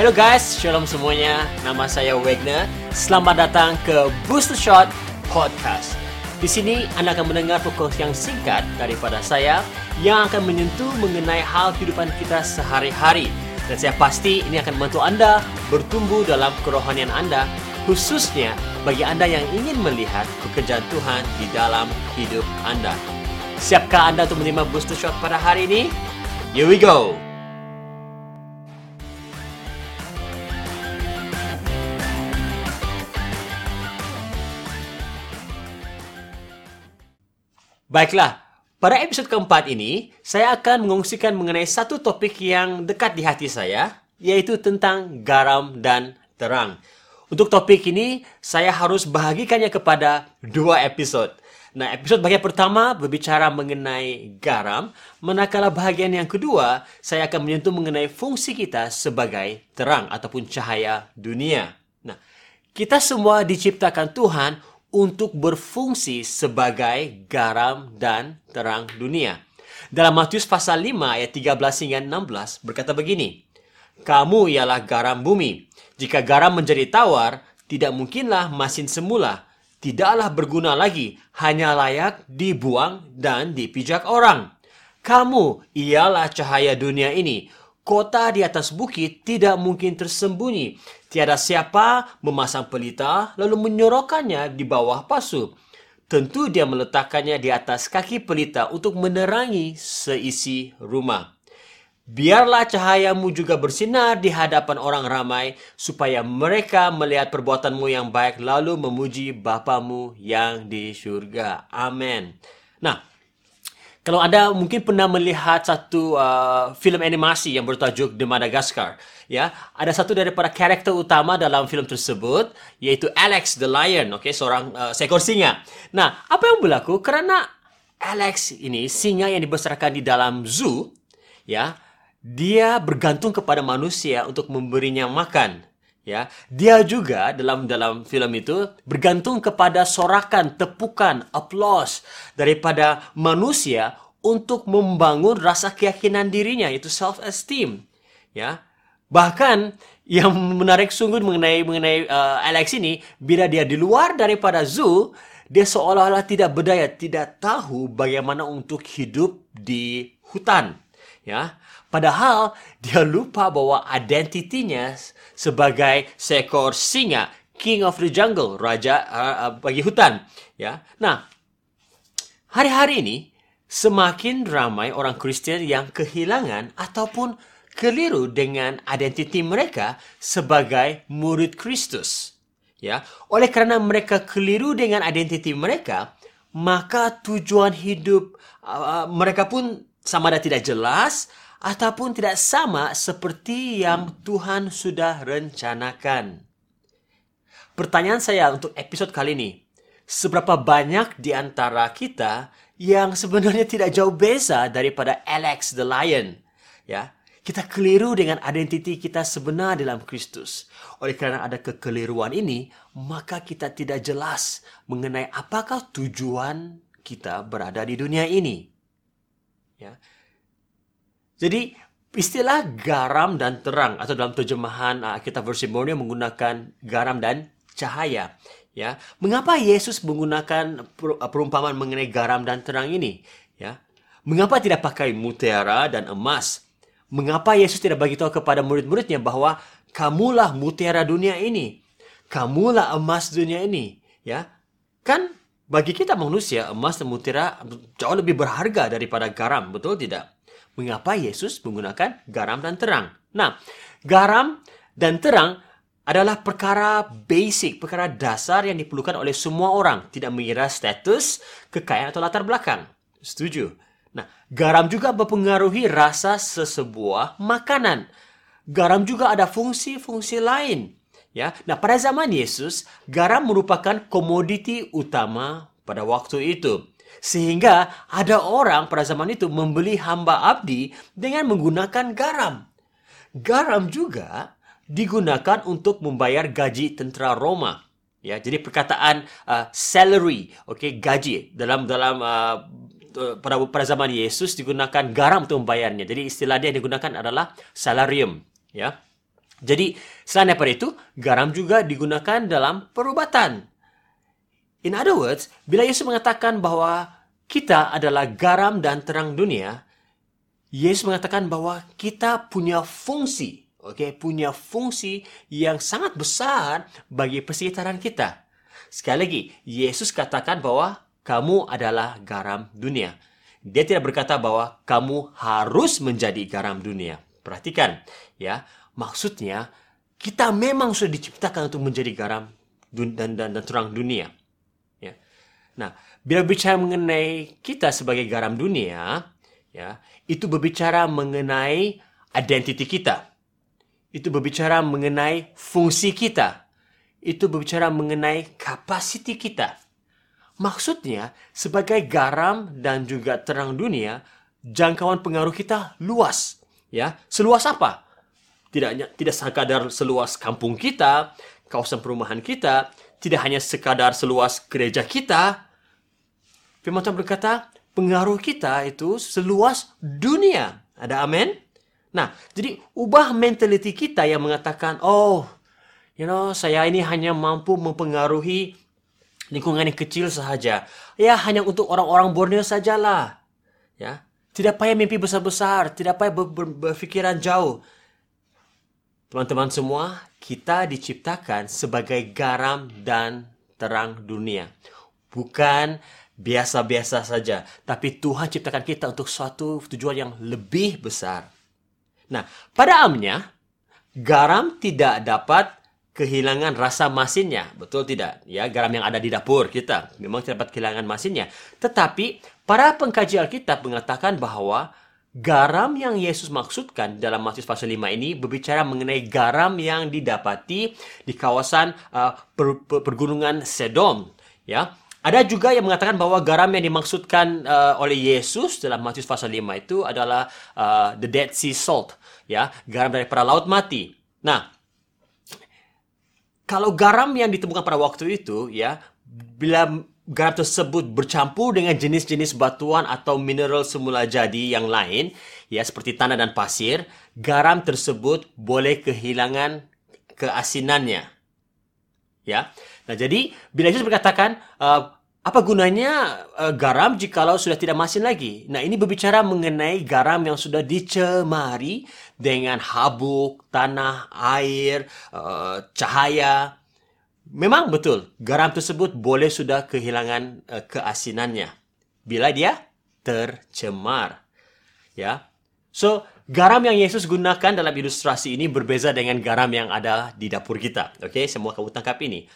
Hello guys, shalom semuanya. Nama saya Wagner. Selamat datang ke Booster Shot Podcast. Di sini Anda akan mendengar perkongsian singkat daripada saya yang akan menyentuh mengenai hal kehidupan kita sehari-hari. Dan saya pasti ini akan membantu Anda bertumbuh dalam kerohanian Anda, khususnya bagi Anda yang ingin melihat pekerjaan Tuhan di dalam hidup Anda. Siapkah Anda untuk menerima booster shot pada hari ini? Here we go! Baiklah, pada episod keempat ini, saya akan mengungsikan mengenai satu topik yang dekat di hati saya, yaitu tentang garam dan terang. Untuk topik ini, saya harus bahagikannya kepada dua episod. Nah, episod bagian pertama berbicara mengenai garam, manakala bahagian yang kedua, saya akan menyentuh mengenai fungsi kita sebagai terang ataupun cahaya dunia. Nah, kita semua diciptakan Tuhan untuk berfungsi sebagai garam dan terang dunia. Dalam Matius pasal 5 ayat 13 hingga 16 berkata begini, Kamu ialah garam bumi. Jika garam menjadi tawar, tidak mungkinlah masin semula. Tidaklah berguna lagi, hanya layak dibuang dan dipijak orang. Kamu ialah cahaya dunia ini. Kota di atas bukit tidak mungkin tersembunyi. Tiada siapa memasang pelita lalu menyorokkannya di bawah pasu. Tentu dia meletakkannya di atas kaki pelita untuk menerangi seisi rumah. Biarlah cahayamu juga bersinar di hadapan orang ramai, supaya mereka melihat perbuatanmu yang baik lalu memuji Bapamu yang di surga. Amin. Nah, kalau Anda mungkin pernah melihat satu uh, filem animasi yang bertajuk The Madagascar, ya, ada satu daripada karakter utama dalam filem tersebut yaitu Alex the Lion, okay, seorang uh, seekor singa. Nah, apa yang berlaku? Karena Alex ini singa yang dibesarkan di dalam zoo, ya, dia bergantung kepada manusia untuk memberinya makan. Ya, dia juga dalam dalam filem itu bergantung kepada sorakan, tepukan, applause daripada manusia untuk membangun rasa keyakinan dirinya itu self esteem. Ya. Bahkan yang menarik sungguh mengenai mengenai uh, Alex ini bila dia di luar daripada zoo, dia seolah-olah tidak berdaya, tidak tahu bagaimana untuk hidup di hutan. Ya. Padahal dia lupa bahwa identitinya sebagai seekor singa, king of the jungle, raja uh, bagi hutan, ya. Nah, hari-hari ini semakin ramai orang Kristen yang kehilangan ataupun keliru dengan identiti mereka sebagai murid Kristus. Ya, oleh karena mereka keliru dengan identiti mereka, maka tujuan hidup uh, mereka pun sama ada tidak jelas ataupun tidak sama seperti yang Tuhan sudah rencanakan. Pertanyaan saya untuk episode kali ini, seberapa banyak di antara kita yang sebenarnya tidak jauh beza daripada Alex the Lion? Ya, kita keliru dengan identiti kita sebenar dalam Kristus. Oleh karena ada kekeliruan ini, maka kita tidak jelas mengenai apakah tujuan kita berada di dunia ini. Ya, jadi istilah garam dan terang atau dalam terjemahan uh, kita versi Borneo menggunakan garam dan cahaya. Ya, mengapa Yesus menggunakan uh, perumpamaan mengenai garam dan terang ini? Ya, mengapa tidak pakai mutiara dan emas? Mengapa Yesus tidak bagi tahu kepada murid-muridnya bahwa kamulah mutiara dunia ini, kamulah emas dunia ini? Ya, kan bagi kita manusia emas dan mutiara jauh lebih berharga daripada garam, betul tidak? mengapa Yesus menggunakan garam dan terang. Nah, garam dan terang adalah perkara basic, perkara dasar yang diperlukan oleh semua orang, tidak mengira status, kekayaan atau latar belakang. Setuju? Nah, garam juga mempengaruhi rasa sesebuah makanan. Garam juga ada fungsi-fungsi lain. Ya, nah pada zaman Yesus, garam merupakan komoditi utama pada waktu itu. Sehingga ada orang pada zaman itu membeli hamba abdi dengan menggunakan garam. Garam juga digunakan untuk membayar gaji tentara Roma. Ya, jadi perkataan uh, salary, okay, gaji dalam dalam uh, pada pada zaman Yesus digunakan garam untuk membayarnya. Jadi istilah dia yang digunakan adalah salarium, ya. Jadi, selain daripada itu, garam juga digunakan dalam perubatan. In other words, bila Yesus mengatakan bahwa kita adalah garam dan terang dunia, Yesus mengatakan bahwa kita punya fungsi, okay, punya fungsi yang sangat besar bagi persekitaran kita. Sekali lagi, Yesus katakan bahwa kamu adalah garam dunia. Dia tidak berkata bahwa kamu harus menjadi garam dunia. Perhatikan, ya. Maksudnya, kita memang sudah diciptakan untuk menjadi garam dan, dan, dan terang dunia. Ya. Nah, bila bicara mengenai kita sebagai garam dunia, ya, itu berbicara mengenai identiti kita. Itu berbicara mengenai fungsi kita. Itu berbicara mengenai kapasiti kita. Maksudnya, sebagai garam dan juga terang dunia, jangkauan pengaruh kita luas. Ya, seluas apa? Tidak tidak sekadar seluas kampung kita, kawasan perumahan kita, tidak hanya sekadar seluas gereja kita. Firman Tuhan berkata, pengaruh kita itu seluas dunia. Ada amin? Nah, jadi ubah mentaliti kita yang mengatakan, oh, you know, saya ini hanya mampu mempengaruhi lingkungan yang kecil sahaja. Ya, hanya untuk orang-orang Borneo sajalah. Ya, tidak payah mimpi besar-besar, tidak payah ber ber berfikiran jauh. Teman-teman semua, kita diciptakan sebagai garam dan terang dunia. Bukan biasa-biasa saja, tapi Tuhan ciptakan kita untuk suatu tujuan yang lebih besar. Nah, pada amnya, garam tidak dapat kehilangan rasa masinnya. Betul tidak? Ya, garam yang ada di dapur kita memang tidak dapat kehilangan masinnya. Tetapi para pengkaji Alkitab mengatakan bahwa Garam yang Yesus maksudkan dalam Matius pasal 5 ini berbicara mengenai garam yang didapati di kawasan uh, per, per, pergunungan Sedom. Ya, ada juga yang mengatakan bahwa garam yang dimaksudkan uh, oleh Yesus dalam Matius pasal 5 itu adalah uh, the Dead Sea Salt, ya, garam dari para laut mati. Nah, kalau garam yang ditemukan pada waktu itu, ya, bila garam tersebut bercampur dengan jenis-jenis batuan atau mineral semula jadi yang lain, ya seperti tanah dan pasir, garam tersebut boleh kehilangan keasinannya. Ya. Nah, jadi bila Yesus berkatakan uh, apa gunanya uh, garam jikalau sudah tidak masin lagi? Nah, ini berbicara mengenai garam yang sudah dicemari dengan habuk, tanah, air, uh, cahaya, Memang betul, garam tersebut boleh sudah kehilangan uh, keasinannya bila dia tercemar. Ya. So, garam yang Yesus gunakan dalam ilustrasi ini berbeza dengan garam yang ada di dapur kita. Oke, semua kamu tangkap ini.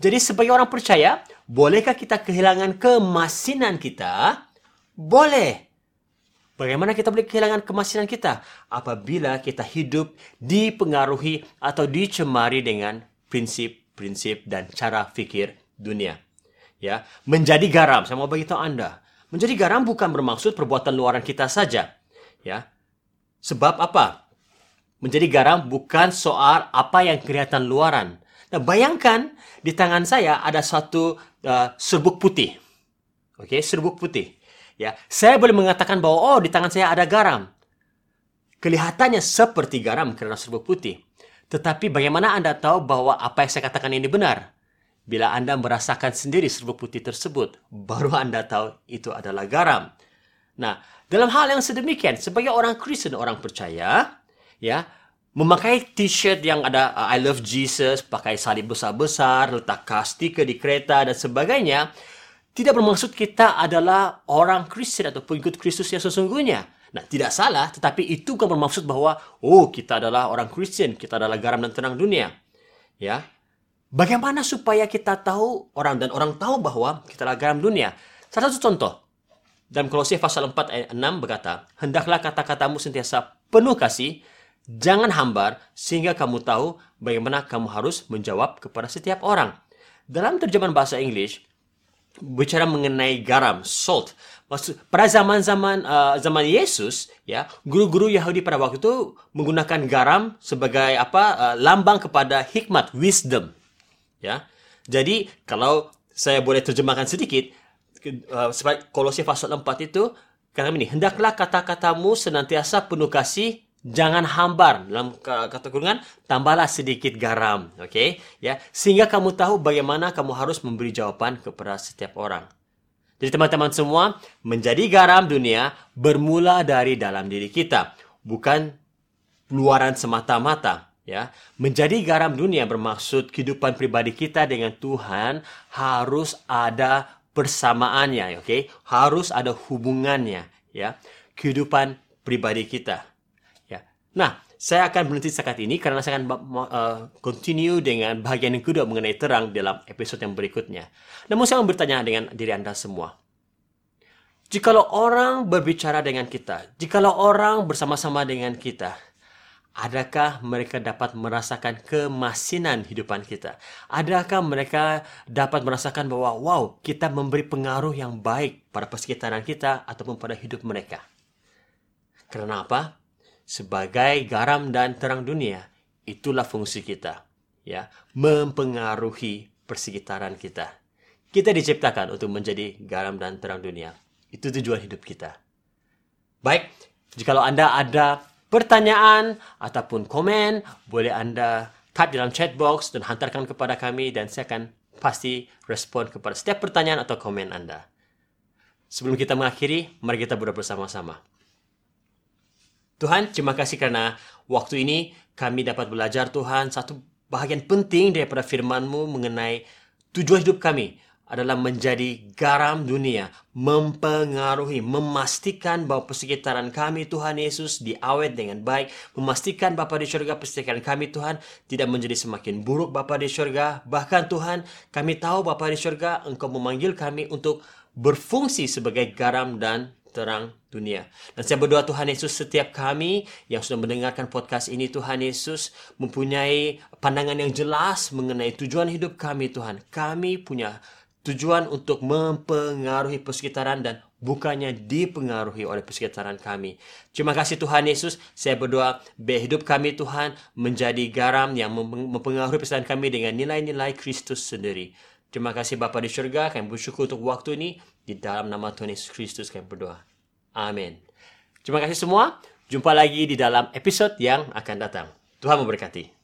Jadi sebagai orang percaya, bolehkah kita kehilangan kemasinan kita? Boleh. Bagaimana kita boleh kehilangan kemasinan kita? Apabila kita hidup dipengaruhi atau dicemari dengan prinsip prinsip dan cara fikir dunia. Ya, menjadi garam, saya mau beritahu Anda. Menjadi garam bukan bermaksud perbuatan luaran kita saja. Ya. Sebab apa? Menjadi garam bukan soal apa yang kelihatan luaran. Nah, bayangkan di tangan saya ada satu uh, serbuk putih. Oke, okay, serbuk putih. Ya, saya boleh mengatakan bahwa oh di tangan saya ada garam. Kelihatannya seperti garam karena serbuk putih. Tetapi bagaimana Anda tahu bahwa apa yang saya katakan ini benar? Bila Anda merasakan sendiri serbuk putih tersebut, baru Anda tahu itu adalah garam. Nah, dalam hal yang sedemikian, sebagai orang Kristen, orang percaya, ya, memakai t-shirt yang ada uh, I love Jesus, pakai salib besar-besar, letak kastika di kereta dan sebagainya, tidak bermaksud kita adalah orang Kristen atau pengikut Kristus yang sesungguhnya. Nah, tidak salah, tetapi itu bukan bermaksud bahwa oh, kita adalah orang Kristen, kita adalah garam dan terang dunia. Ya. Bagaimana supaya kita tahu orang dan orang tahu bahwa kita adalah garam dunia? Salah satu contoh. Dalam Kolose pasal 4 ayat 6 berkata, "Hendaklah kata-katamu sentiasa penuh kasih, jangan hambar sehingga kamu tahu bagaimana kamu harus menjawab kepada setiap orang." Dalam terjemahan bahasa Inggris, bicara mengenai garam, salt. Maksud pada zaman-zaman uh, zaman Yesus, ya, guru-guru Yahudi pada waktu itu menggunakan garam sebagai apa? Uh, lambang kepada hikmat, wisdom. Ya. Jadi, kalau saya boleh terjemahkan sedikit, uh, Kolose pasal 4 itu kata ini, hendaklah kata-katamu senantiasa penuh kasih, Jangan hambar dalam kata kurungan tambahlah sedikit garam, oke? Okay? Ya, sehingga kamu tahu bagaimana kamu harus memberi jawaban kepada setiap orang. Jadi teman-teman semua, menjadi garam dunia bermula dari dalam diri kita, bukan luaran semata-mata, ya. Menjadi garam dunia bermaksud kehidupan pribadi kita dengan Tuhan harus ada persamaannya, oke? Okay? Harus ada hubungannya, ya. Kehidupan pribadi kita. Nah, saya akan berhenti sekat ini karena saya akan uh, continue dengan bagian yang kedua mengenai terang dalam episode yang berikutnya. Namun saya mau bertanya dengan diri Anda semua. Jikalau orang berbicara dengan kita, jikalau orang bersama-sama dengan kita, adakah mereka dapat merasakan kemasinan hidupan kita? Adakah mereka dapat merasakan bahwa wow, kita memberi pengaruh yang baik pada persekitaran kita ataupun pada hidup mereka? Karena apa? Sebagai garam dan terang dunia, itulah fungsi kita, ya, mempengaruhi persekitaran kita. Kita diciptakan untuk menjadi garam dan terang dunia. Itu tujuan hidup kita. Baik, jikalau Anda ada pertanyaan ataupun komen, boleh Anda type dalam chat box dan hantarkan kepada kami dan saya akan pasti respon kepada setiap pertanyaan atau komen Anda. Sebelum kita mengakhiri, mari kita berdoa bersama-sama. Tuhan, terima kasih karena waktu ini kami dapat belajar Tuhan satu bahagian penting daripada firman-Mu mengenai tujuan hidup kami adalah menjadi garam dunia, mempengaruhi, memastikan bahwa persekitaran kami Tuhan Yesus diawet dengan baik, memastikan Bapa di surga persekitaran kami Tuhan tidak menjadi semakin buruk Bapa di surga. Bahkan Tuhan, kami tahu Bapa di surga Engkau memanggil kami untuk berfungsi sebagai garam dan terang dunia. Dan saya berdoa Tuhan Yesus setiap kami yang sudah mendengarkan podcast ini Tuhan Yesus mempunyai pandangan yang jelas mengenai tujuan hidup kami Tuhan. Kami punya tujuan untuk mempengaruhi persekitaran dan bukannya dipengaruhi oleh persekitaran kami. Terima kasih Tuhan Yesus. Saya berdoa biar hidup kami Tuhan menjadi garam yang mempengaruhi persekitaran kami dengan nilai-nilai Kristus sendiri. Terima kasih Bapa di surga. Kami bersyukur untuk waktu ini. Di dalam nama Tuhan Yesus Kristus kami berdoa. Amin. Terima kasih semua. Jumpa lagi di dalam episode yang akan datang. Tuhan memberkati.